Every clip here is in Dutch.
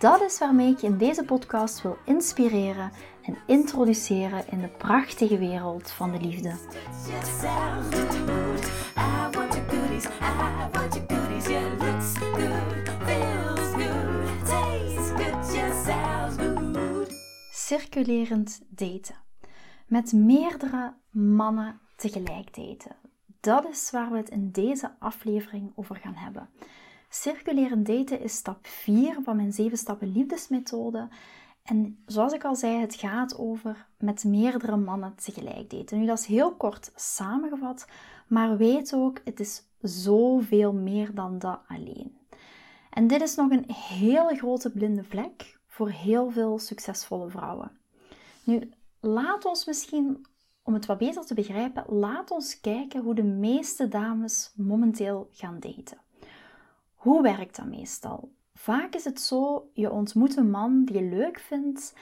Dat is waarmee ik je in deze podcast wil inspireren en introduceren in de prachtige wereld van de liefde. Circulerend daten. Met meerdere mannen tegelijk daten. Dat is waar we het in deze aflevering over gaan hebben. Circulerend daten is stap 4 van mijn 7 stappen liefdesmethode. En zoals ik al zei, het gaat over met meerdere mannen tegelijk daten. Nu, dat is heel kort samengevat, maar weet ook, het is zoveel meer dan dat alleen. En dit is nog een hele grote blinde vlek voor heel veel succesvolle vrouwen. Nu, laat ons misschien, om het wat beter te begrijpen, laat ons kijken hoe de meeste dames momenteel gaan daten. Hoe werkt dat meestal? Vaak is het zo, je ontmoet een man die je leuk vindt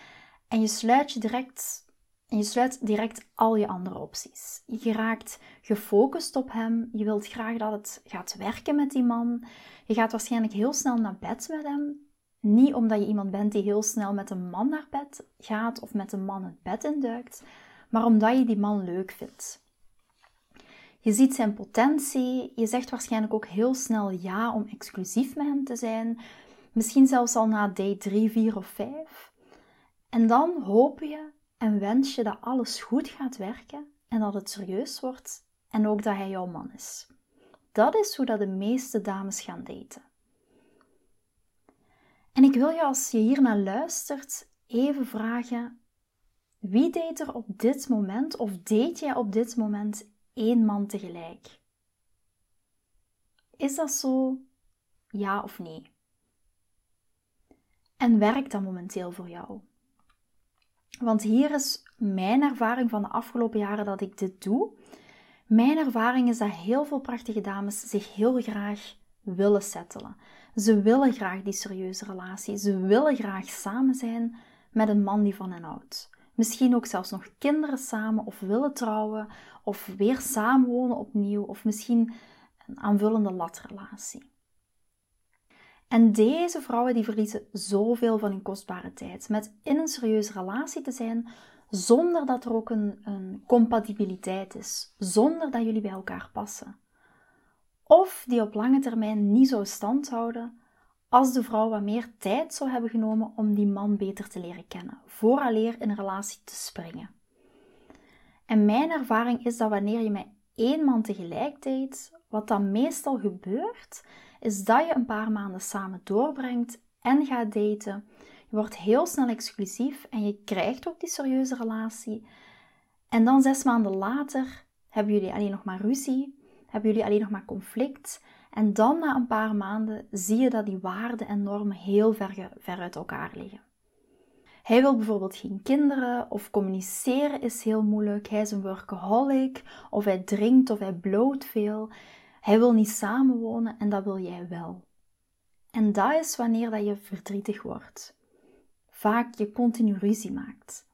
en je sluit je direct en je sluit direct al je andere opties. Je raakt gefocust op hem. Je wilt graag dat het gaat werken met die man. Je gaat waarschijnlijk heel snel naar bed met hem. Niet omdat je iemand bent die heel snel met een man naar bed gaat of met een man het bed induikt, maar omdat je die man leuk vindt. Je ziet zijn potentie. Je zegt waarschijnlijk ook heel snel ja om exclusief met hem te zijn. Misschien zelfs al na date 3, 4 of 5. En dan hoop je en wens je dat alles goed gaat werken en dat het serieus wordt en ook dat hij jouw man is. Dat is hoe dat de meeste dames gaan daten. En ik wil je als je hier naar luistert even vragen: wie date er op dit moment of date jij op dit moment één man tegelijk. Is dat zo? Ja of nee? En werkt dat momenteel voor jou? Want hier is mijn ervaring van de afgelopen jaren dat ik dit doe. Mijn ervaring is dat heel veel prachtige dames zich heel graag willen settelen. Ze willen graag die serieuze relatie. Ze willen graag samen zijn met een man die van hen houdt. Misschien ook zelfs nog kinderen samen of willen trouwen of weer samenwonen opnieuw of misschien een aanvullende latrelatie. En deze vrouwen die verliezen zoveel van hun kostbare tijd met in een serieuze relatie te zijn zonder dat er ook een, een compatibiliteit is, zonder dat jullie bij elkaar passen. Of die op lange termijn niet zou stand houden als de vrouw wat meer tijd zou hebben genomen om die man beter te leren kennen, vooraleer in een relatie te springen. En mijn ervaring is dat wanneer je met één man tegelijk date, wat dan meestal gebeurt, is dat je een paar maanden samen doorbrengt en gaat daten. Je wordt heel snel exclusief en je krijgt ook die serieuze relatie. En dan zes maanden later hebben jullie alleen nog maar ruzie, hebben jullie alleen nog maar conflict en dan na een paar maanden zie je dat die waarden en normen heel ver, ver uit elkaar liggen. Hij wil bijvoorbeeld geen kinderen of communiceren is heel moeilijk. Hij is een workaholic of hij drinkt of hij bloot veel. Hij wil niet samenwonen en dat wil jij wel. En dat is wanneer dat je verdrietig wordt. Vaak je continu ruzie maakt.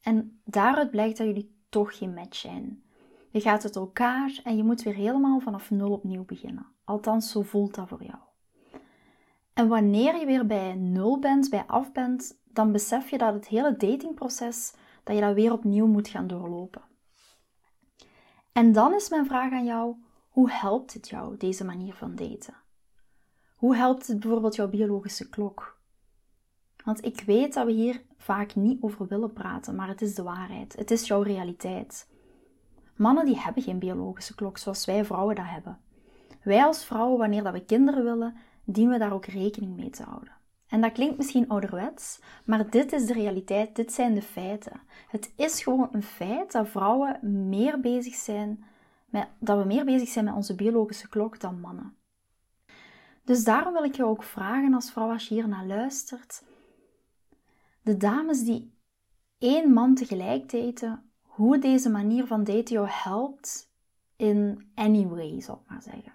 En daaruit blijkt dat jullie toch geen match zijn. Je gaat uit elkaar en je moet weer helemaal vanaf nul opnieuw beginnen. Althans, zo voelt dat voor jou. En wanneer je weer bij nul bent, bij af bent, dan besef je dat het hele datingproces, dat je dat weer opnieuw moet gaan doorlopen. En dan is mijn vraag aan jou, hoe helpt het jou, deze manier van daten? Hoe helpt het bijvoorbeeld jouw biologische klok? Want ik weet dat we hier vaak niet over willen praten, maar het is de waarheid. Het is jouw realiteit. Mannen die hebben geen biologische klok zoals wij vrouwen dat hebben. Wij als vrouwen, wanneer dat we kinderen willen, dienen we daar ook rekening mee te houden. En dat klinkt misschien ouderwets, maar dit is de realiteit, dit zijn de feiten. Het is gewoon een feit dat vrouwen meer bezig zijn met, dat we meer bezig zijn met onze biologische klok dan mannen. Dus daarom wil ik je ook vragen als vrouw, als je hier naar luistert, de dames die één man tegelijk daten, hoe deze manier van daten jou helpt in any way, zal ik maar zeggen.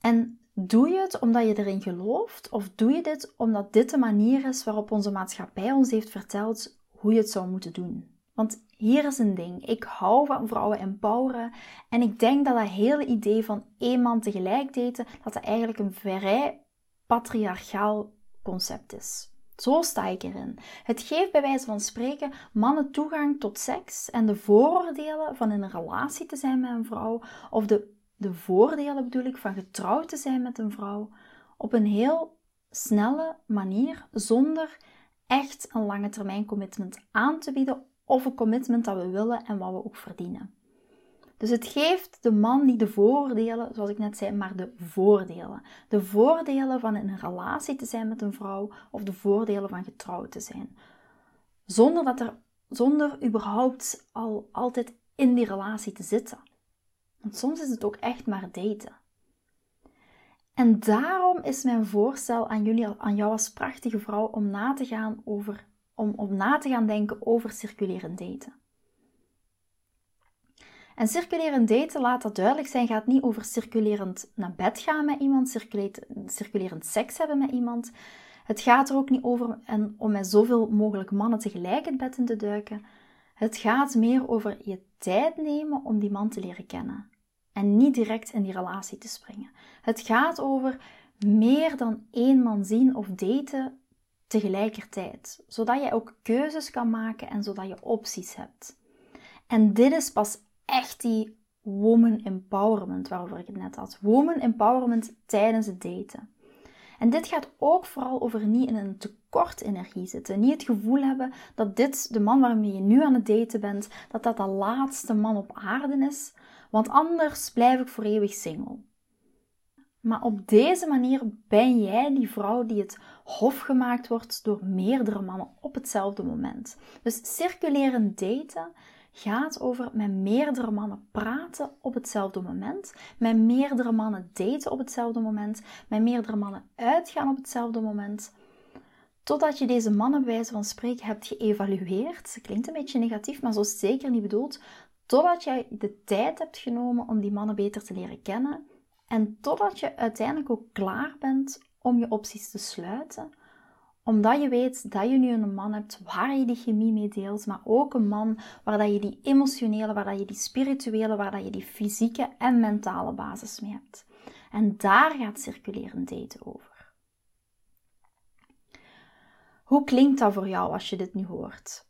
En doe je het omdat je erin gelooft, of doe je dit omdat dit de manier is waarop onze maatschappij ons heeft verteld hoe je het zou moeten doen? Want hier is een ding. Ik hou van vrouwen empoweren. En ik denk dat dat hele idee van één man tegelijk daten, dat dat eigenlijk een vrij patriarchaal concept is. Zo sta ik erin. Het geeft bij wijze van spreken mannen toegang tot seks en de vooroordelen van in een relatie te zijn met een vrouw, of de, de voordelen bedoel ik van getrouwd te zijn met een vrouw, op een heel snelle manier, zonder echt een lange termijn commitment aan te bieden of een commitment dat we willen en wat we ook verdienen. Dus het geeft de man niet de voordelen, zoals ik net zei, maar de voordelen. De voordelen van in een relatie te zijn met een vrouw of de voordelen van getrouwd te zijn. Zonder, dat er, zonder überhaupt al altijd in die relatie te zitten. Want soms is het ook echt maar daten. En daarom is mijn voorstel aan, jullie, aan jou als prachtige vrouw om na te gaan over om, om na te gaan denken over circulerend daten. En circulerend daten, laat dat duidelijk zijn, gaat niet over circulerend naar bed gaan met iemand, circulerend seks hebben met iemand. Het gaat er ook niet over om met zoveel mogelijk mannen tegelijk het bed in te duiken. Het gaat meer over je tijd nemen om die man te leren kennen. En niet direct in die relatie te springen. Het gaat over meer dan één man zien of daten tegelijkertijd, zodat je ook keuzes kan maken en zodat je opties hebt. En dit is pas echt die woman empowerment waarover ik het net had. Woman empowerment tijdens het daten. En dit gaat ook vooral over niet in een tekort energie zitten. Niet het gevoel hebben dat dit, de man waarmee je nu aan het daten bent, dat dat de laatste man op aarde is. Want anders blijf ik voor eeuwig single. Maar op deze manier ben jij die vrouw die het hof gemaakt wordt door meerdere mannen op hetzelfde moment. Dus circulerend daten gaat over met meerdere mannen praten op hetzelfde moment, met meerdere mannen daten op hetzelfde moment, met meerdere mannen uitgaan op hetzelfde moment. Totdat je deze mannen van spreken hebt geëvalueerd. Dat klinkt een beetje negatief, maar zo is zeker niet bedoeld. Totdat jij de tijd hebt genomen om die mannen beter te leren kennen en totdat je uiteindelijk ook klaar bent om je opties te sluiten, omdat je weet dat je nu een man hebt waar je die chemie mee deelt, maar ook een man waar dat je die emotionele, waar dat je die spirituele, waar dat je die fysieke en mentale basis mee hebt. En daar gaat circulerend daten over. Hoe klinkt dat voor jou als je dit nu hoort?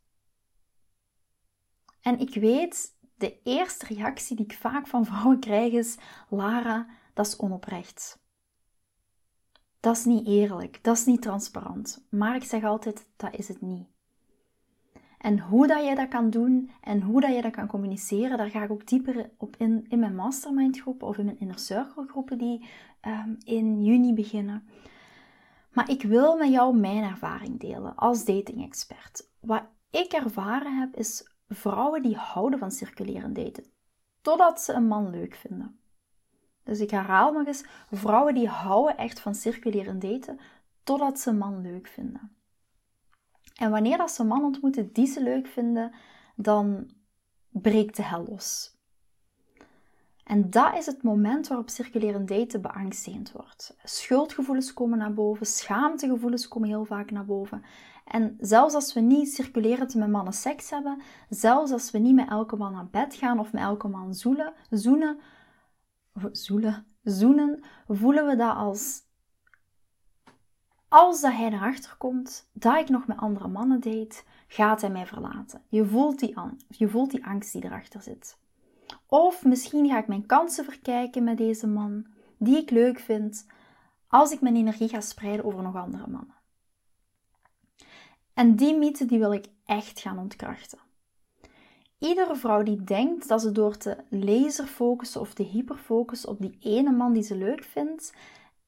En ik weet, de eerste reactie die ik vaak van vrouwen krijg is: Lara, dat is onoprecht. Dat is niet eerlijk, dat is niet transparant. Maar ik zeg altijd, dat is het niet. En hoe dat je dat kan doen en hoe dat je dat kan communiceren, daar ga ik ook dieper op in in mijn mastermind groepen of in mijn inner circle groepen die um, in juni beginnen. Maar ik wil met jou mijn ervaring delen als dating expert. Wat ik ervaren heb is vrouwen die houden van circuleren daten, totdat ze een man leuk vinden. Dus ik herhaal nog eens, vrouwen die houden echt van circuleren daten totdat ze een man leuk vinden. En wanneer dat ze een man ontmoeten die ze leuk vinden, dan breekt de hel los. En dat is het moment waarop circulerend daten beangstigend wordt. Schuldgevoelens komen naar boven, schaamtegevoelens komen heel vaak naar boven. En zelfs als we niet circulerend met mannen seks hebben, zelfs als we niet met elke man naar bed gaan of met elke man zoelen, zoenen, zoelen, zoenen, voelen we dat als als dat hij erachter komt dat ik nog met andere mannen date, gaat hij mij verlaten. Je voelt die, je voelt die angst die erachter zit. Of misschien ga ik mijn kansen verkijken met deze man, die ik leuk vind, als ik mijn energie ga spreiden over nog andere mannen. En die mythe die wil ik echt gaan ontkrachten. Iedere vrouw die denkt dat ze door te laserfocussen of te hyperfocussen op die ene man die ze leuk vindt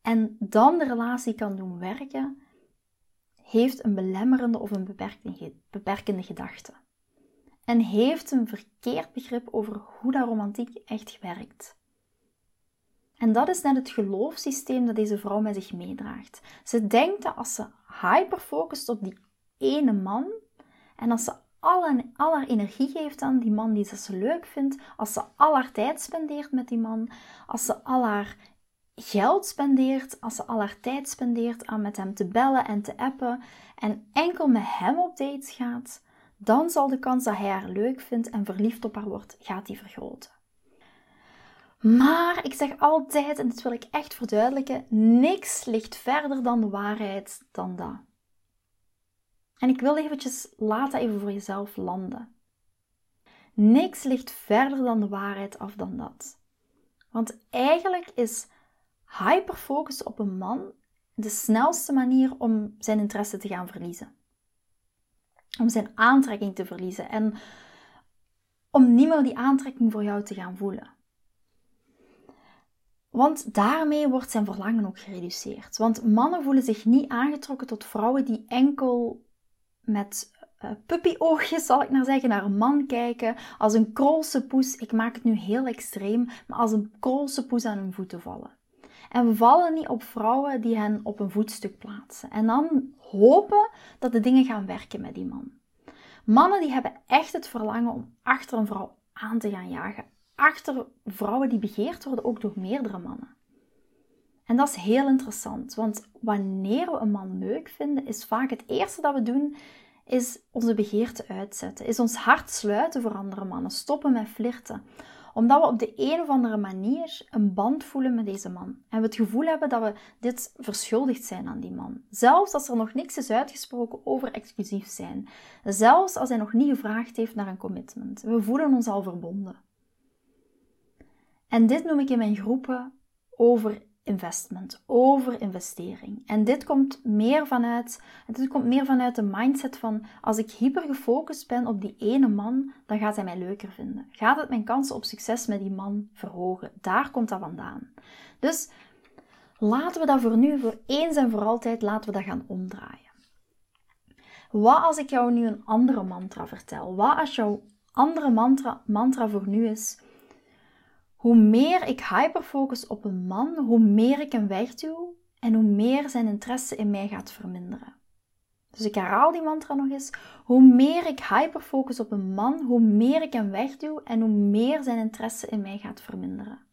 en dan de relatie kan doen werken, heeft een belemmerende of een beperkende gedachte. En heeft een verkeerd begrip over hoe dat romantiek echt werkt. En dat is net het geloofssysteem dat deze vrouw met zich meedraagt. Ze denkt dat als ze hyperfocust op die ene man en als ze al, al haar energie geeft aan die man die ze leuk vindt, als ze al haar tijd spendeert met die man, als ze al haar geld spendeert, als ze al haar tijd spendeert aan met hem te bellen en te appen en enkel met hem op dates gaat, dan zal de kans dat hij haar leuk vindt en verliefd op haar wordt, gaat die vergroten. Maar ik zeg altijd, en dit wil ik echt verduidelijken, niks ligt verder dan de waarheid dan dat. En ik wil eventjes, laat dat even voor jezelf landen. Niks ligt verder dan de waarheid af dan dat. Want eigenlijk is hyperfocus op een man de snelste manier om zijn interesse te gaan verliezen. Om zijn aantrekking te verliezen en om niet meer die aantrekking voor jou te gaan voelen. Want daarmee wordt zijn verlangen ook gereduceerd. Want mannen voelen zich niet aangetrokken tot vrouwen die enkel met uh, puppyoogjes, zal ik maar zeggen, naar een man kijken. Als een krolse poes, ik maak het nu heel extreem, maar als een krolse poes aan hun voeten vallen. En we vallen niet op vrouwen die hen op een voetstuk plaatsen. En dan hopen dat de dingen gaan werken met die man. Mannen die hebben echt het verlangen om achter een vrouw aan te gaan jagen. Achter vrouwen die begeerd worden ook door meerdere mannen. En dat is heel interessant, want wanneer we een man leuk vinden, is vaak het eerste dat we doen, is onze begeerte uitzetten, is ons hart sluiten voor andere mannen, stoppen met flirten. Omdat we op de een of andere manier een band voelen met deze man. En we het gevoel hebben dat we dit verschuldigd zijn aan die man. Zelfs als er nog niks is uitgesproken over exclusief zijn. Zelfs als hij nog niet gevraagd heeft naar een commitment. We voelen ons al verbonden. En dit noem ik in mijn groepen over investment, over investering. En dit komt meer vanuit, dit komt meer vanuit de mindset van als ik hyper gefocust ben op die ene man, dan gaat hij mij leuker vinden. Gaat het mijn kansen op succes met die man verhogen? Daar komt dat vandaan. Dus laten we dat voor nu, voor eens en voor altijd, laten we dat gaan omdraaien. Wat als ik jou nu een andere mantra vertel? Wat als jouw andere mantra, mantra voor nu is hoe meer ik hyperfocus op een man, hoe meer ik hem wegduw en hoe meer zijn interesse in mij gaat verminderen. Dus ik herhaal die mantra nog eens. Hoe meer ik hyperfocus op een man, hoe meer ik hem wegduw en hoe meer zijn interesse in mij gaat verminderen.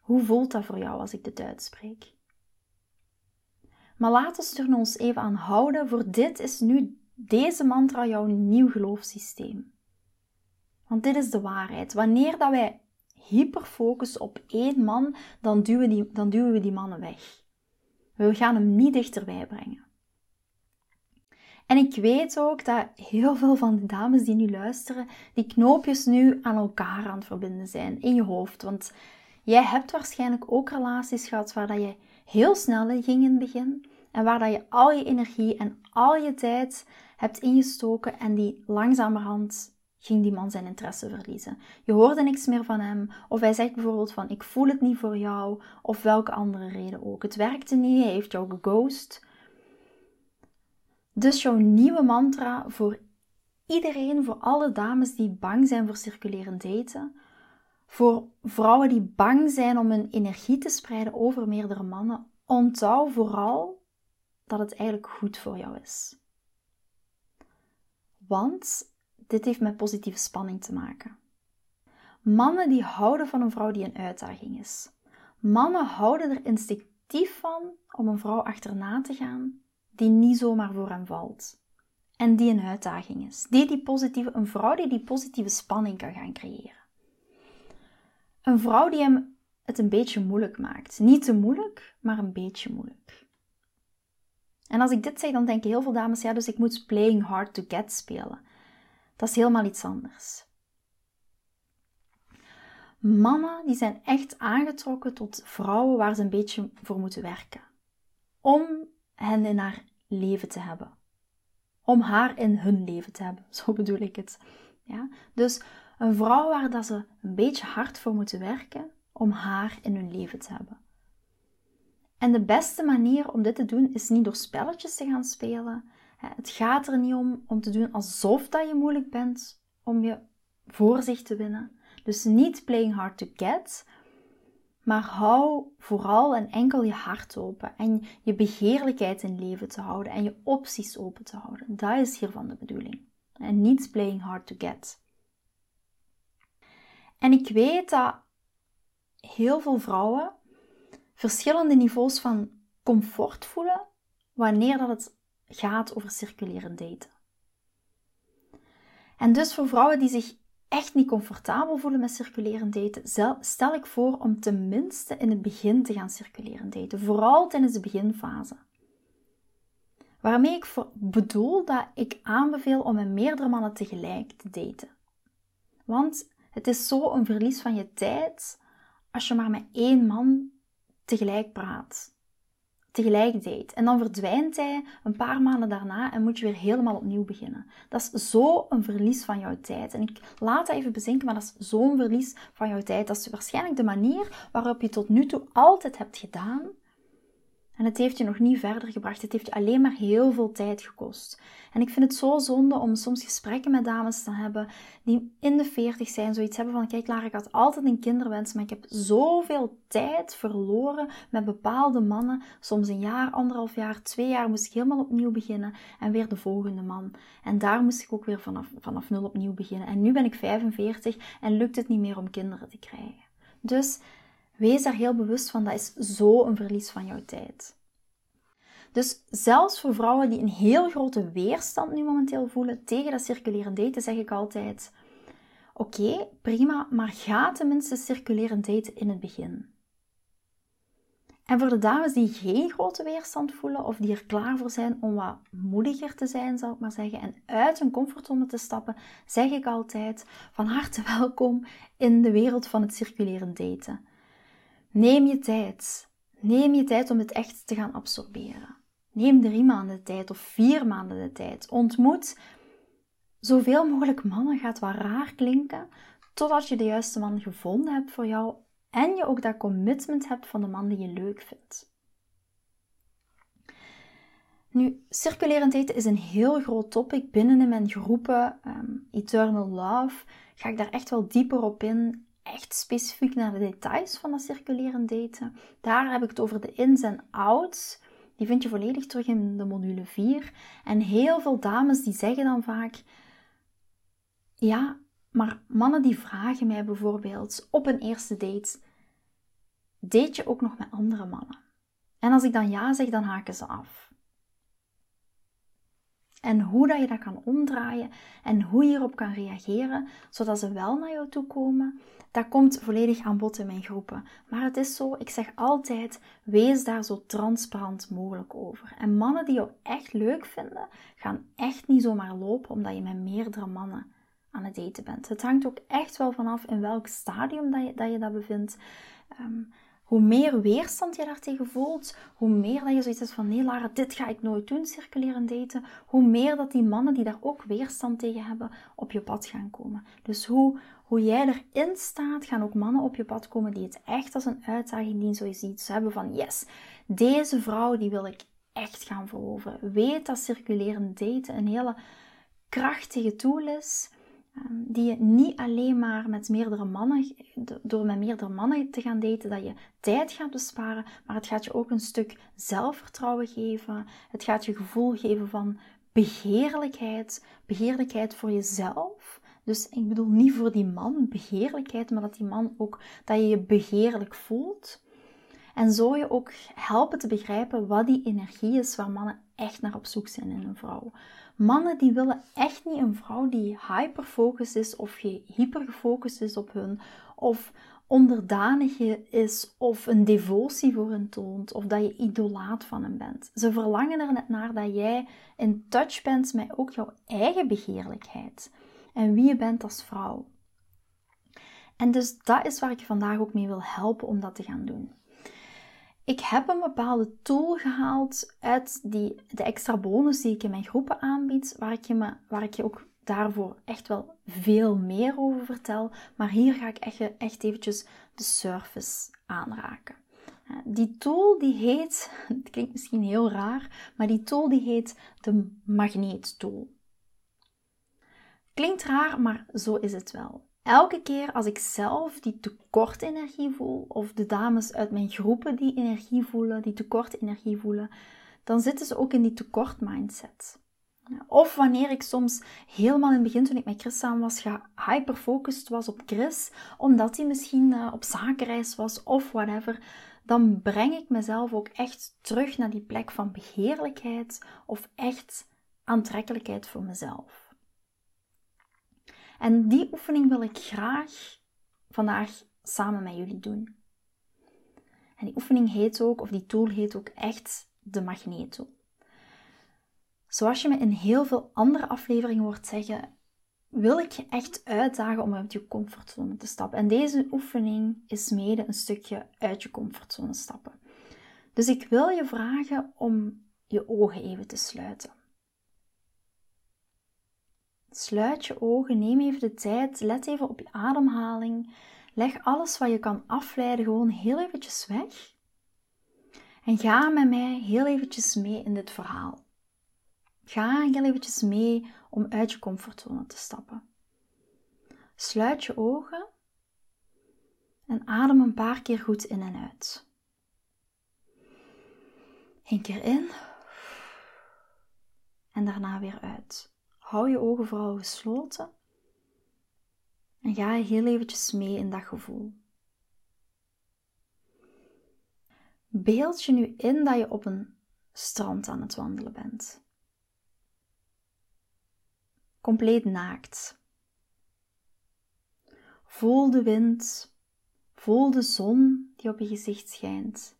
Hoe voelt dat voor jou als ik dit uitspreek? Maar laat ons er ons even aan houden. Voor dit is nu deze mantra jouw nieuw geloofssysteem. Want dit is de waarheid. Wanneer dat wij hyperfocus op één man, dan duwen, die, dan duwen we die mannen weg. We gaan hem niet dichterbij brengen. En ik weet ook dat heel veel van de dames die nu luisteren, die knoopjes nu aan elkaar aan het verbinden zijn in je hoofd. Want jij hebt waarschijnlijk ook relaties gehad waar dat je heel snel in ging in het begin. En waar dat je al je energie en al je tijd hebt ingestoken en die langzamerhand ging die man zijn interesse verliezen. Je hoorde niks meer van hem, of hij zegt bijvoorbeeld van ik voel het niet voor jou, of welke andere reden ook. Het werkte niet, hij heeft jou geghost. Dus jouw nieuwe mantra voor iedereen, voor alle dames die bang zijn voor circulerend daten, voor vrouwen die bang zijn om hun energie te spreiden over meerdere mannen, onthoud vooral dat het eigenlijk goed voor jou is. Want dit heeft met positieve spanning te maken. Mannen die houden van een vrouw die een uitdaging is. Mannen houden er instinctief van om een vrouw achterna te gaan die niet zomaar voor hem valt. En die een uitdaging is. Die die positieve, een vrouw die die positieve spanning kan gaan creëren. Een vrouw die hem het een beetje moeilijk maakt. Niet te moeilijk, maar een beetje moeilijk. En als ik dit zeg, dan denken heel veel dames, ja, dus ik moet playing hard to get spelen. Dat is helemaal iets anders. Mannen die zijn echt aangetrokken tot vrouwen waar ze een beetje voor moeten werken. Om hen in haar leven te hebben. Om haar in hun leven te hebben, zo bedoel ik het. Ja? Dus een vrouw waar dat ze een beetje hard voor moeten werken om haar in hun leven te hebben. En de beste manier om dit te doen is niet door spelletjes te gaan spelen, het gaat er niet om om te doen alsof dat je moeilijk bent om je voor zich te winnen. Dus niet playing hard to get, Maar hou vooral en enkel je hart open en je begeerlijkheid in leven te houden en je opties open te houden. Dat is hiervan de bedoeling. En niet playing hard to get. En ik weet dat heel veel vrouwen verschillende niveaus van comfort voelen wanneer dat het gaat over circuleren daten. En dus voor vrouwen die zich echt niet comfortabel voelen met circuleren daten, stel ik voor om tenminste in het begin te gaan circuleren daten. Vooral tijdens de beginfase. Waarmee ik bedoel dat ik aanbeveel om met meerdere mannen tegelijk te daten. Want het is zo een verlies van je tijd als je maar met één man tegelijk praat tegelijk deed. En dan verdwijnt hij een paar maanden daarna en moet je weer helemaal opnieuw beginnen. Dat is zo een verlies van jouw tijd. En ik laat dat even bezinken, maar dat is zo'n verlies van jouw tijd. Dat is waarschijnlijk de manier waarop je tot nu toe altijd hebt gedaan. En het heeft je nog niet verder gebracht. Het heeft je alleen maar heel veel tijd gekost. En ik vind het zo zonde om soms gesprekken met dames te hebben die in de 40 zijn, zoiets hebben van: kijk, Lara, ik had altijd een kinderwens, maar ik heb zoveel tijd verloren met bepaalde mannen. Soms een jaar, anderhalf jaar, twee jaar moest ik helemaal opnieuw beginnen en weer de volgende man. En daar moest ik ook weer vanaf, vanaf nul opnieuw beginnen. En nu ben ik 45 en lukt het niet meer om kinderen te krijgen. Dus wees daar heel bewust van, dat is zo een verlies van jouw tijd. Dus zelfs voor vrouwen die een heel grote weerstand nu momenteel voelen tegen dat circuleren daten, zeg ik altijd: Oké, prima, maar ga tenminste circuleren daten in het begin. En voor de dames die geen grote weerstand voelen of die er klaar voor zijn om wat moediger te zijn, zal ik maar zeggen, en uit hun comfortzone te stappen, zeg ik altijd van harte welkom in de wereld van het circuleren daten. Neem je tijd. Neem je tijd om het echt te gaan absorberen. Neem drie maanden de tijd of vier maanden de tijd. Ontmoet zoveel mogelijk mannen. Gaat wat raar klinken. Totdat je de juiste man gevonden hebt voor jou. En je ook dat commitment hebt van de man die je leuk vindt. Nu, circulerend eten is een heel groot topic. Binnen in mijn groepen ehm, Eternal Love ga ik daar echt wel dieper op in. Echt specifiek naar de details van dat circulerend daten. Daar heb ik het over de ins en outs. Die vind je volledig terug in de module 4. En heel veel dames die zeggen dan vaak: Ja, maar mannen die vragen mij bijvoorbeeld op een eerste date: Date je ook nog met andere mannen? En als ik dan ja zeg, dan haken ze af. En hoe dat je dat kan omdraaien en hoe je hierop kan reageren, zodat ze wel naar jou toe komen, dat komt volledig aan bod in mijn groepen. Maar het is zo, ik zeg altijd, wees daar zo transparant mogelijk over. En mannen die jou echt leuk vinden, gaan echt niet zomaar lopen omdat je met meerdere mannen aan het daten bent. Het hangt ook echt wel vanaf in welk stadium dat je dat, bevindt. Um, hoe meer weerstand je daartegen voelt, hoe meer dat je zoiets hebt van nee Lara, dit ga ik nooit doen, circuleren daten, hoe meer dat die mannen die daar ook weerstand tegen hebben, op je pad gaan komen. Dus hoe, hoe jij erin staat, gaan ook mannen op je pad komen die het echt als een uitdaging die zo ziet. Ze hebben van yes, deze vrouw die wil ik echt gaan veroveren. Weet dat circuleren daten een hele krachtige tool is die je niet alleen maar met meerdere mannen, door met meerdere mannen te gaan daten, dat je tijd gaat besparen, maar het gaat je ook een stuk zelfvertrouwen geven. Het gaat je gevoel geven van begeerlijkheid, begeerlijkheid voor jezelf. Dus ik bedoel niet voor die man begeerlijkheid, maar dat die man ook, dat je je begeerlijk voelt. En zo je ook helpen te begrijpen wat die energie is waar mannen echt naar op zoek zijn in een vrouw. Mannen die willen echt niet een vrouw die hyperfocust is of hypergefocust is op hun of onderdanig is of een devotie voor hen toont of dat je idolaat van hem bent. Ze verlangen er net naar dat jij in touch bent met ook jouw eigen begeerlijkheid en wie je bent als vrouw. En dus dat is waar ik vandaag ook mee wil helpen om dat te gaan doen ik heb een bepaalde tool gehaald uit die, de extra bonus die ik in mijn groepen aanbied, waar ik, je me, waar ik je ook daarvoor echt wel veel meer over vertel. Maar hier ga ik echt, echt eventjes de surface aanraken. Die tool die heet, het klinkt misschien heel raar, maar die tool die heet de magneettool. Klinkt raar, maar zo is het wel. Elke keer als ik zelf die tekort energie voel, of de dames uit mijn groepen die energie voelen, die tekort energie voelen, dan zitten ze ook in die tekort mindset. Of wanneer ik soms helemaal in het begin, toen ik met Chris samen was, hyperfocused was op Chris, omdat hij misschien uh, op zakenreis was of whatever, dan breng ik mezelf ook echt terug naar die plek van begeerlijkheid of echt aantrekkelijkheid voor mezelf. En die oefening wil ik graag vandaag samen met jullie doen. En die oefening heet ook, of die tool heet ook echt de magneto. Zoals je me in heel veel andere afleveringen hoort zeggen, wil ik je echt uitdagen om uit je comfortzone te stappen. En deze oefening is mede een stukje uit je comfortzone stappen. Dus ik wil je vragen om je ogen even te sluiten. Sluit je ogen, neem even de tijd, let even op je ademhaling. Leg alles wat je kan afleiden gewoon heel eventjes weg. En ga met mij heel eventjes mee in dit verhaal. Ga heel eventjes mee om uit je comfortzone te stappen. Sluit je ogen en adem een paar keer goed in en uit. Eén keer in en daarna weer uit. Hou je ogen vooral gesloten en ga heel eventjes mee in dat gevoel. Beeld je nu in dat je op een strand aan het wandelen bent compleet naakt. Voel de wind, voel de zon die op je gezicht schijnt.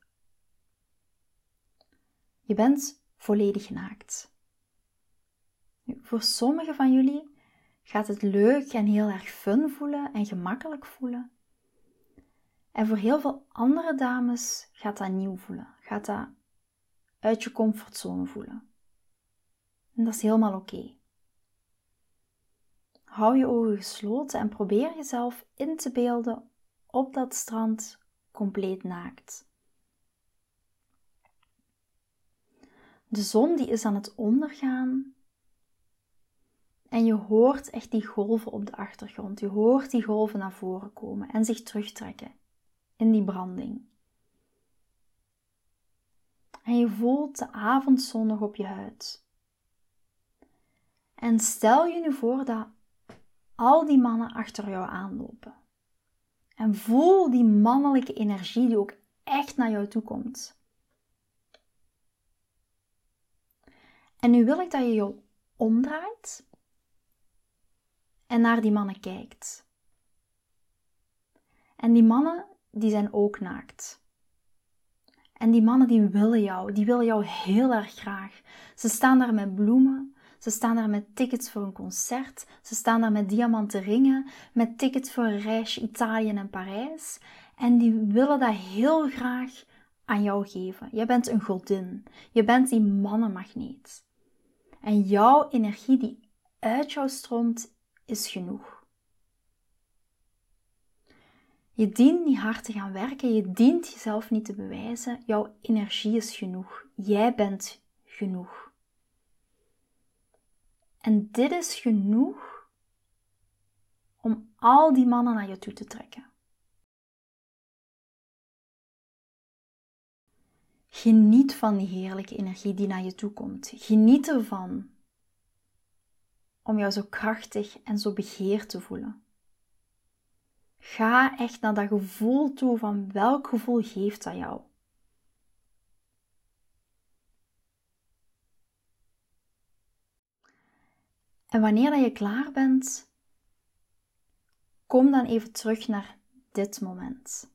Je bent volledig naakt. Voor sommigen van jullie gaat het leuk en heel erg fun voelen en gemakkelijk voelen. En voor heel veel andere dames gaat dat nieuw voelen, gaat dat uit je comfortzone voelen. En dat is helemaal oké. Hou je ogen gesloten en probeer jezelf in te beelden op dat strand compleet naakt. De zon die is aan het ondergaan en je hoort echt die golven op de achtergrond. Je hoort die golven naar voren komen en zich terugtrekken in die branding. En je voelt de avondzon nog op je huid. En stel je nu voor dat al die mannen achter jou aanlopen. En voel die mannelijke energie die ook echt naar jou toe komt. En nu wil ik dat je je omdraait en naar die mannen kijkt. En die mannen, die zijn ook naakt. En die mannen die willen jou, die willen jou heel erg graag. Ze staan daar met bloemen, ze staan daar met tickets voor een concert. Ze staan daar met diamanten ringen, met tickets voor een reisje Italië en Parijs. En die willen dat heel graag aan jou geven. Je bent een godin. Je bent die mannenmagneet. En jouw energie die uit jou stroomt, is genoeg. Je dient niet hard te gaan werken, je dient jezelf niet te bewijzen. Jouw energie is genoeg. Jij bent genoeg. En dit is genoeg om al die mannen naar je toe te trekken. Geniet van die heerlijke energie die naar je toe komt. Geniet ervan om jou zo krachtig en zo begeerd te voelen. Ga echt naar dat gevoel toe van welk gevoel geeft dat jou. En wanneer dat je klaar bent, kom dan even terug naar dit moment.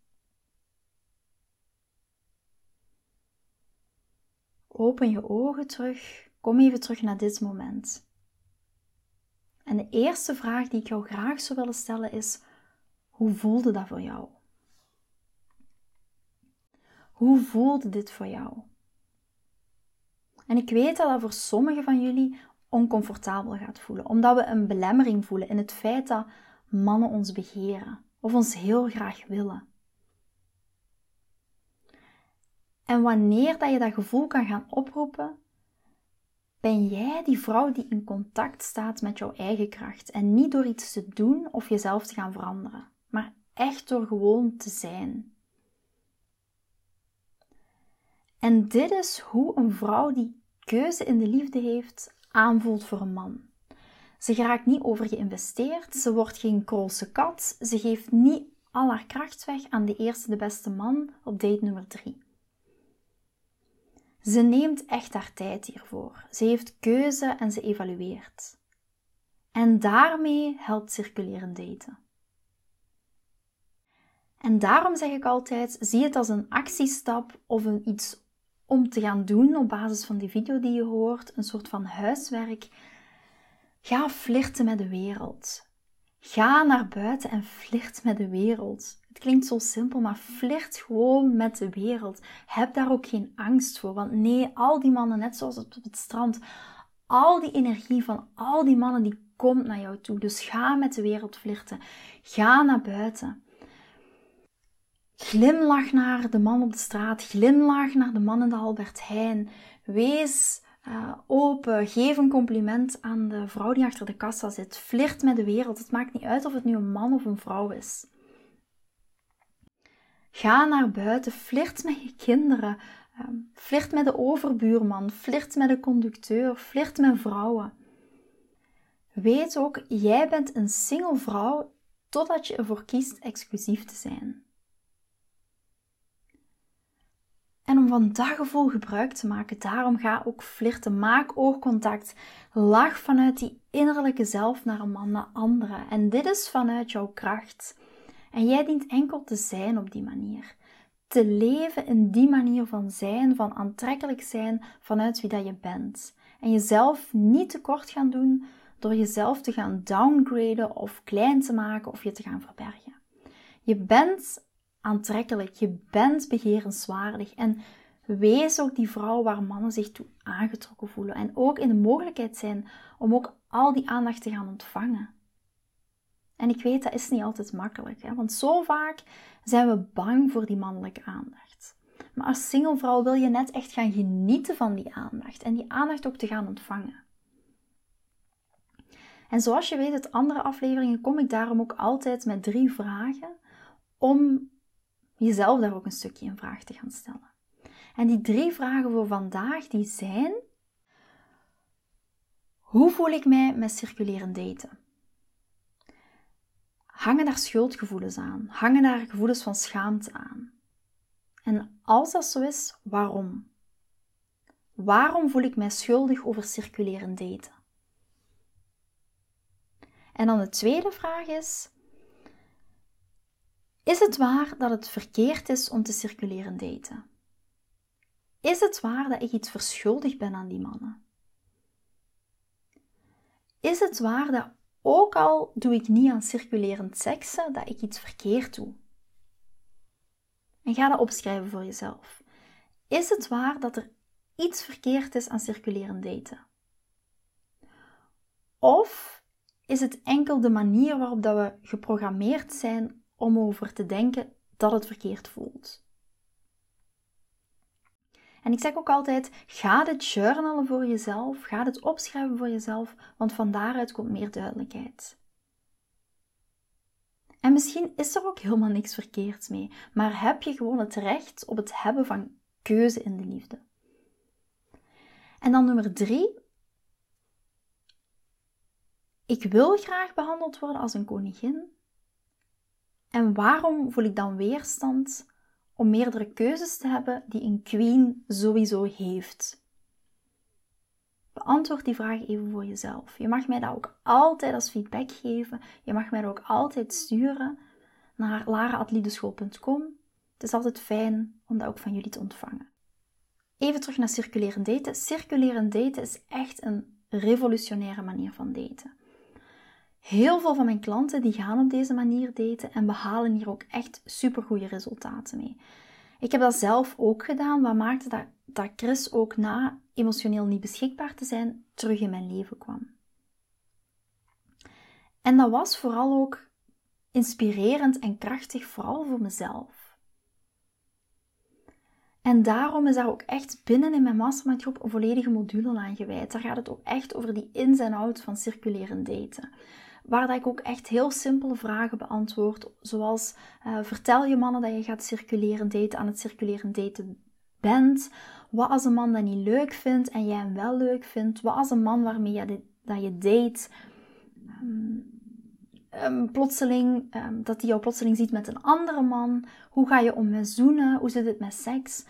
Open je ogen terug, kom even terug naar dit moment. En de eerste vraag die ik jou graag zou willen stellen is: hoe voelde dat voor jou? Hoe voelde dit voor jou? En ik weet dat dat voor sommigen van jullie oncomfortabel gaat voelen. Omdat we een belemmering voelen in het feit dat mannen ons begeren of ons heel graag willen. En wanneer dat je dat gevoel kan gaan oproepen, Ben jij die vrouw die in contact staat met jouw eigen kracht en niet door iets te doen of jezelf te gaan veranderen, maar echt door gewoon te zijn? En dit is hoe een vrouw die keuze in de liefde heeft aanvoelt voor een man. Ze geraakt niet over geïnvesteerd, ze wordt geen kroolse kat, ze geeft niet al haar kracht weg aan de eerste de beste man op date nummer 3. Ze neemt echt haar tijd hiervoor. Ze heeft keuze en ze evalueert. En daarmee helpt circuleren daten. En daarom zeg ik altijd: zie het als een actiestap of een iets om te gaan doen op basis van die video die je hoort, een soort van huiswerk. Ga flirten met de wereld. Ga naar buiten en flirt met de wereld. Klinkt zo simpel, maar flirt gewoon met de wereld. Heb daar ook geen angst voor. Want nee, al die mannen, net zoals op het strand, al die energie van al die mannen, die komt naar jou toe. Dus ga met de wereld flirten. Ga naar buiten. Glimlach naar de man op de straat. Glimlach naar de man in de Albert Heijn. Wees uh, open. Geef een compliment aan de vrouw die achter de kassa zit. Flirt met de wereld. Het maakt niet uit of het nu een man of een vrouw is. Ga naar buiten. Flirt met je kinderen. Uh, flirt met de overbuurman. Flirt met de conducteur. Flirt met vrouwen. Weet ook, jij bent een single vrouw totdat je ervoor kiest exclusief te zijn. En om van dat gevoel gebruik te maken, daarom ga ook flirten. Maak oogcontact. Lach vanuit die innerlijke zelf naar een man, naar anderen. En dit is vanuit jouw kracht. En jij dient enkel te zijn op die manier. Te leven in die manier van zijn, van aantrekkelijk zijn vanuit wie dat je bent. En jezelf niet tekort gaan doen door jezelf te gaan downgraden of klein te maken of je te gaan verbergen. Je bent aantrekkelijk, je bent begerenswaardig en wees ook die vrouw waar mannen zich toe aangetrokken voelen en ook in de mogelijkheid zijn om ook al die aandacht te gaan ontvangen. En ik weet, dat is niet altijd makkelijk, hè? want zo vaak zijn we bang voor die mannelijke aandacht. Maar als single vrouw wil je net echt gaan genieten van die aandacht en die aandacht ook te gaan ontvangen. En zoals je weet, uit andere afleveringen kom ik daarom ook altijd met drie vragen om jezelf daar ook een stukje in vraag te gaan stellen. En die drie vragen voor vandaag, die zijn... Hoe voel ik mij met circulerend daten? Hangen daar schuldgevoelens aan? Hangen daar gevoelens van schaamte aan? En als dat zo is, waarom? Waarom voel ik mij schuldig over circulerend daten? En dan de tweede vraag is: is het waar dat het verkeerd is om te circuleren daten? Is het waar dat ik iets verschuldigd ben aan die mannen? Is het waar dat ook al doe ik niet aan circulerend seksen, dat ik iets verkeerd doe? En ga dat opschrijven voor jezelf. Is het waar dat er iets verkeerd is aan circulerend daten? Of is het enkel de manier waarop dat we geprogrammeerd zijn om over te denken dat het verkeerd voelt. En ik zeg ook altijd: ga dit journalen voor jezelf, ga dit opschrijven voor jezelf, want van daaruit komt meer duidelijkheid. En misschien is er ook helemaal niks verkeerds mee, maar heb je gewoon het recht op het hebben van keuze in de liefde. En dan nummer drie. Ik wil graag behandeld worden als een koningin, en waarom voel ik dan weerstand om meerdere keuzes te hebben die een queen sowieso heeft? Beantwoord die vraag even voor jezelf. Je mag mij dat ook altijd als feedback geven. Je mag mij dat ook altijd sturen naar laraatliedeschool.com. Het is altijd fijn om dat ook van jullie te ontvangen. Even terug naar circulerend daten. Circulerend daten is echt een revolutionaire manier van daten. Heel veel van mijn klanten die gaan op deze manier daten en behalen hier ook echt supergoeie resultaten mee. Ik heb dat zelf ook gedaan, wat maakte dat, dat Chris ook na emotioneel niet beschikbaar te zijn terug in mijn leven kwam. En dat was vooral ook inspirerend en krachtig, vooral voor mezelf. En daarom is daar ook echt binnen in mijn mastermind groep een volledige module aan gewijd. Daar gaat het ook echt over die ins en outs van circuleren daten. Waar dat ik ook echt heel simpele vragen beantwoord. Zoals, uh, vertel je mannen dat je gaat circuleren daten aan het circuleren daten bent. Wat als een man dat niet leuk vindt en jij hem wel leuk vindt? Wat als een man waarmee je, dat je date... Um, plotseling, um, dat hij jou plotseling ziet met een andere man. Hoe ga je om met zoenen? Hoe zit het met seks?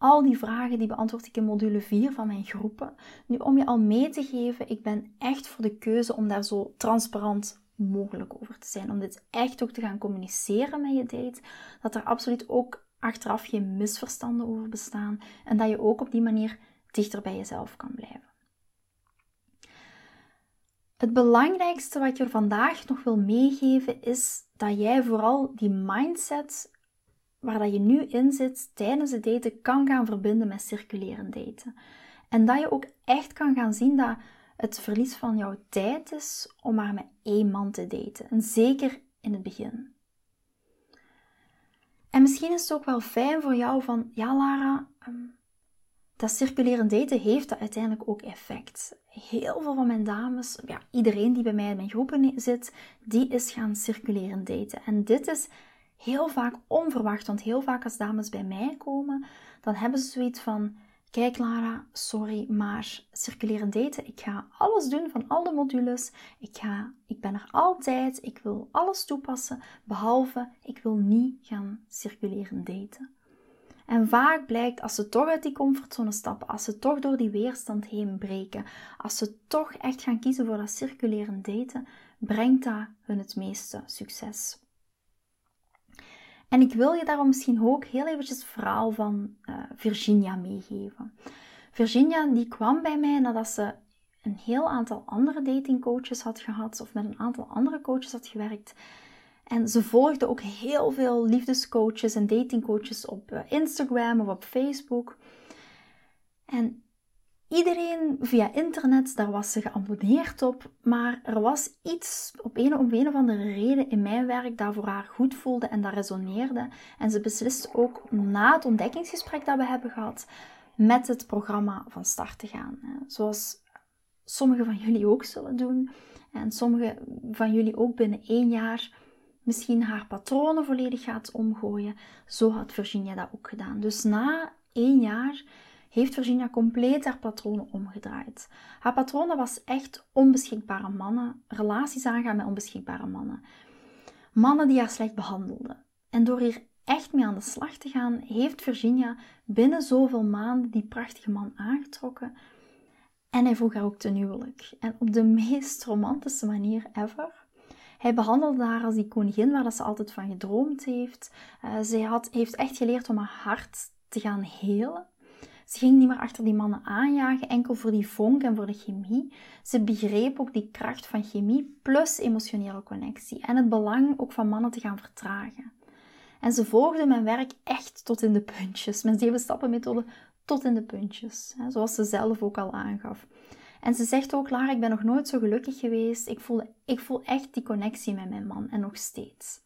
Al die vragen die beantwoord ik in module 4 van mijn groepen. Nu, om je al mee te geven, ik ben echt voor de keuze om daar zo transparant mogelijk over te zijn. Om dit echt ook te gaan communiceren met je date. Dat er absoluut ook achteraf geen misverstanden over bestaan. En dat je ook op die manier dichter bij jezelf kan blijven. Het belangrijkste wat er vandaag nog wil meegeven is dat jij vooral die mindset waar dat je nu in zit tijdens het daten kan gaan verbinden met circuleren daten. En dat je ook echt kan gaan zien dat het verlies van jouw tijd is om maar met één man te daten. En zeker in het begin. En misschien is het ook wel fijn voor jou van, ja Lara, ehm, dat circulerend daten heeft dat uiteindelijk ook effect. Heel veel van mijn dames, ja, iedereen die bij mij in mijn groepen zit, die is gaan circuleren daten. En dit is heel vaak onverwacht, want heel vaak als dames bij mij komen, dan hebben ze zoiets van, kijk Lara, sorry, maar circulerend daten, ik ga alles doen van al de modules, ik, ga, ik ben er altijd, ik wil alles toepassen, behalve ik wil niet gaan circuleren daten. En vaak blijkt als ze toch uit die comfortzone stappen, als ze toch door die weerstand heen breken, als ze toch echt gaan kiezen voor dat circuleren daten, brengt dat hun het meeste succes. En ik wil je daarom misschien ook heel eventjes het verhaal van uh, Virginia meegeven. Virginia die kwam bij mij nadat ze een heel aantal andere datingcoaches had gehad of met een aantal andere coaches had gewerkt. En ze volgde ook heel veel liefdescoaches en datingcoaches op eh, Instagram of op Facebook. En iedereen via internet, daar was ze geabonneerd op. Maar er was iets op een, om een of andere reden in mijn werk dat voor haar goed voelde en dat resoneerde. En ze besliste ook na het ontdekkingsgesprek dat we hebben gehad, met het programma van start te gaan. Zoals sommigen van jullie ook zullen doen. En sommigen van jullie ook binnen één jaar misschien haar patronen volledig gaat omgooien. Zo had Virginia dat ook gedaan. Dus na één jaar heeft Virginia compleet haar patronen omgedraaid. Haar patronen was echt onbeschikbare mannen, relaties aangaan met onbeschikbare mannen. Mannen die haar slecht behandelden. En door hier echt mee aan de slag te gaan, heeft Virginia binnen zoveel maanden die prachtige man aangetrokken. En hij vroeg haar ook ten huwelijk. En op de meest romantische manier ever. Hij behandelde haar als die koningin waar dat ze altijd van gedroomd heeft. Uh, zij had, heeft echt geleerd om haar hart te gaan helen. Ze ging niet meer achter die mannen aanjagen, enkel voor die vonk en voor de chemie. Ze begreep ook die kracht van chemie plus emotionele connectie en het belang ook van mannen te gaan vertragen. En ze volgde mijn werk echt tot in de puntjes. Mijn zeven stappen methode tot in de puntjes, zoals ze zelf ook al aangaf. En ze zegt ook, Lara, ik ben nog nooit zo gelukkig geweest. Ik voel, ik voel echt die connectie met mijn man en nog steeds.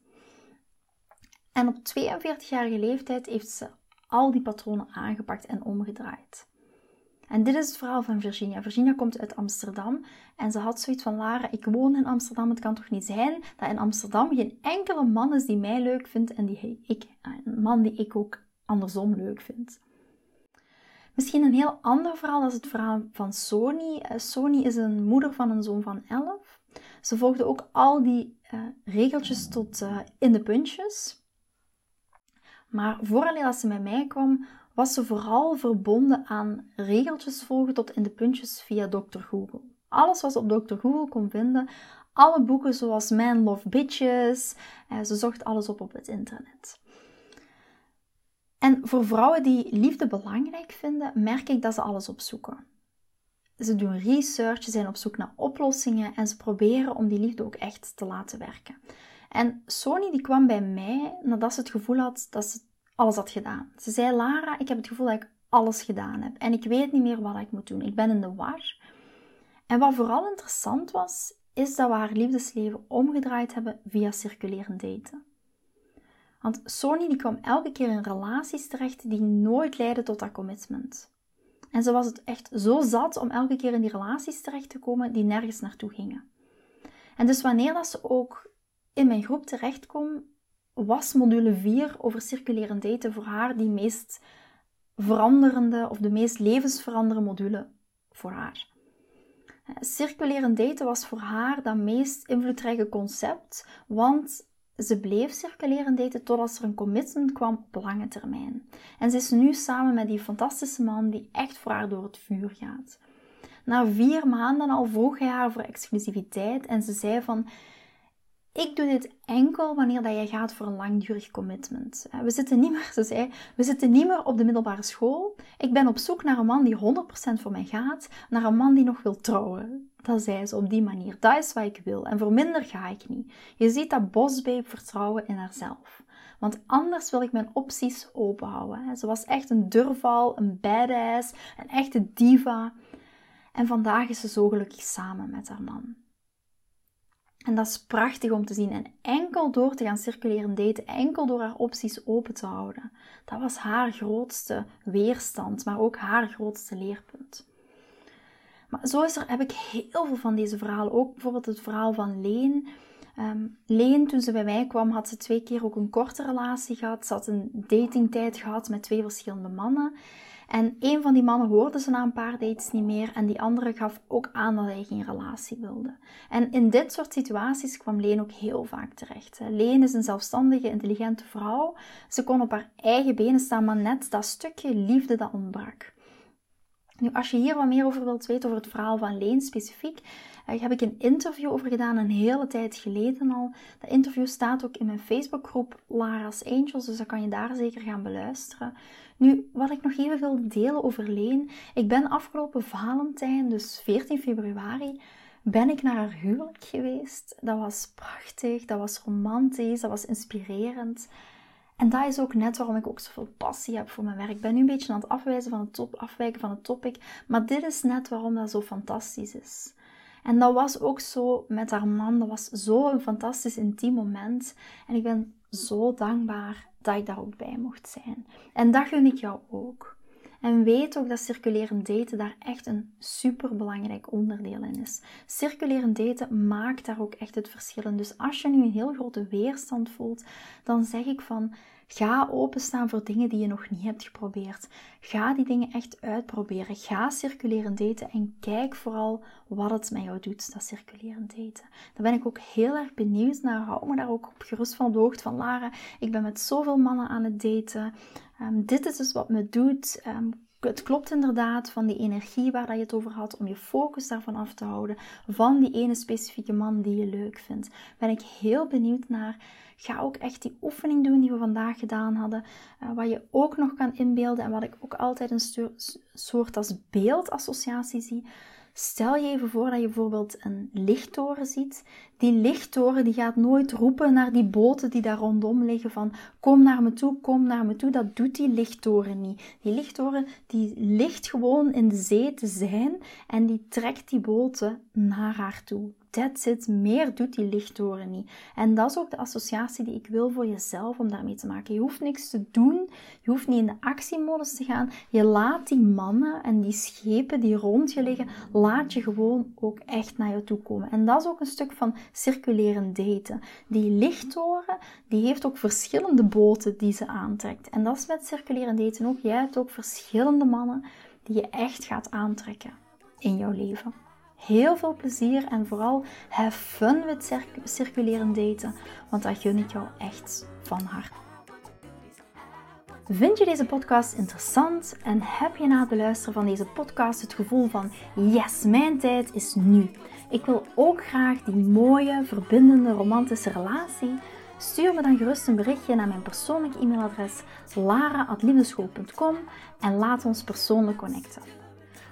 En op 42-jarige leeftijd heeft ze al die patronen aangepakt en omgedraaid. En dit is het verhaal van Virginia. Virginia komt uit Amsterdam en ze had zoiets van: Lara, ik woon in Amsterdam. Het kan toch niet zijn dat in Amsterdam geen enkele man is die mij leuk vindt en die ik, een man die ik ook andersom leuk vind. Misschien een heel ander verhaal, is het verhaal van Sony. Uh, Sony is een moeder van een zoon van 11. Ze volgde ook al die uh, regeltjes tot uh, in de puntjes. Maar voordat ze met mij kwam, was ze vooral verbonden aan regeltjes volgen tot in de puntjes via Dr. Google. Alles wat ze op Dr. Google kon vinden, alle boeken zoals Man Love Bitches, ze zocht alles op op het internet. En voor vrouwen die liefde belangrijk vinden, merk ik dat ze alles opzoeken. Ze doen research, ze zijn op zoek naar oplossingen en ze proberen om die liefde ook echt te laten werken. En Sony die kwam bij mij nadat ze het gevoel had dat ze alles had gedaan. Ze zei, Lara, ik heb het gevoel dat ik alles gedaan heb en ik weet niet meer wat ik moet doen. Ik ben in de war. En wat vooral interessant was, is dat we haar liefdesleven omgedraaid hebben via circulerend daten. Want Sony die kwam elke keer in relaties terecht die nooit leidden tot dat commitment. En ze was het echt zo zat om elke keer in die relaties terecht te komen die nergens naartoe gingen. En dus wanneer dat ze ook in mijn groep terecht was module 4 over circulerend daten voor haar die meest veranderende of de meest levensveranderende module voor haar. Circulerend daten was voor haar dat meest invloedrijke concept, want ze bleef circuleren daten totdat er een commitment kwam op lange termijn. En ze is nu samen met die fantastische man die echt voor haar door het vuur gaat. Na vier maanden al vroeg hij haar voor exclusiviteit en ze zei van... Ik doe dit enkel wanneer dat jij gaat voor een langdurig commitment. We zitten niet meer, ze zei, we zitten niet meer op de middelbare school. Ik ben op zoek naar een man die 100% voor mij gaat, naar een man die nog wil trouwen. Dat zei ze op die manier. Dat is wat ik wil. En voor minder ga ik niet. Je ziet dat bosbabe vertrouwen in haarzelf. Want anders wil ik mijn opties openhouden. Ze was echt een durval, een badass, een echte diva. En vandaag is ze zo gelukkig samen met haar man. En dat is prachtig om te zien. En enkel door te gaan circuleren daten, enkel door haar opties open te houden. Dat was haar grootste weerstand, maar ook haar grootste leerpunt. Maar zo is er, heb ik heel veel van deze verhalen. Ook bijvoorbeeld het verhaal van Leen. Um, Leen, toen ze bij mij kwam, had ze twee keer ook een korte relatie gehad. Ze had een datingtijd gehad met twee verschillende mannen. En een van die mannen hoorde ze na een paar dates niet meer en die andere gaf ook aan dat hij geen relatie wilde. En in dit soort situaties kwam Leen ook heel vaak terecht. Leen is een zelfstandige, intelligente vrouw. Ze kon op haar eigen benen staan, maar net dat stukje liefde dat ontbrak. Nu, als je hier wat meer over wilt weten, over het verhaal van Leen specifiek, daar heb ik een interview over gedaan een hele tijd geleden al. Dat interview staat ook in mijn Facebookgroep Lara's Angels, dus dat kan je daar zeker gaan beluisteren. Nu, wat ik nog even wil delen over Leen. Ik ben afgelopen Valentijn, dus 14 februari, ben ik naar haar huwelijk geweest. Dat was prachtig, dat was romantisch, dat was inspirerend. En dat is ook net waarom ik ook zoveel passie heb voor mijn werk. Ik ben nu een beetje aan het afwijzen van het top, afwijken van het topic, maar dit is net waarom dat zo fantastisch is. En dat was ook zo met haar man. Dat was zo een fantastisch intiem moment. En ik ben zo dankbaar dat ik daar ook bij mocht zijn. En dat gun ik jou ook. En weet ook dat circulerend daten daar echt een super belangrijk onderdeel in is. Circulerend daten maakt daar ook echt het verschil in. Dus als je nu een heel grote weerstand voelt, dan zeg ik van Ga openstaan voor dingen die je nog niet hebt geprobeerd. Ga die dingen echt uitproberen. Ga circuleren daten en kijk vooral wat het met jou doet, dat circuleren daten. Daar ben ik ook heel erg benieuwd naar. Hou me daar ook op gerust van op de hoogte van Lara. Ik ben met zoveel mannen aan het daten. Um, dit is dus wat me doet. Um, het klopt inderdaad van die energie waar dat je het over had, om je focus daarvan af te houden, van die ene specifieke man die je leuk vindt. Ben ik heel benieuwd naar. Ga ook echt die oefening doen die we vandaag gedaan hadden, uh, wat je ook nog kan inbeelden en wat ik ook altijd een soort als beeldassociatie zie. Stel je even voor dat je bijvoorbeeld een lichttoren ziet. Die lichttoren die gaat nooit roepen naar die boten die daar rondom liggen van kom naar me toe, kom naar me toe. Dat doet die lichttoren niet. Die lichttoren die ligt gewoon in de zee te zijn en die trekt die boten naar haar toe that's it. Meer doet die lichttoren niet. En dat is ook de associatie die ik wil voor jezelf om daarmee te maken. Je hoeft niks te doen. Je hoeft niet in de actiemodus te gaan. Je laat die mannen en die schepen die rond je liggen, laat je gewoon ook echt naar je toe komen. En dat is ook een stuk van circulerend daten. Die lichttoren, die heeft ook verschillende boten die ze aantrekt. En dat is met circulerend daten ook. Jij hebt ook verschillende mannen die je echt gaat aantrekken in jouw leven. Heel veel plezier en vooral have fun met circuleren daten, want dat gun ik jou echt van harte. Vind je deze podcast interessant en heb je na het beluisteren van deze podcast het gevoel van yes, mijn tijd is nu. Ik wil ook graag die mooie, verbindende, romantische relatie. Stuur me dan gerust een berichtje naar mijn persoonlijk e-mailadres lara.liefdeschool.com en laat ons persoonlijk connecten.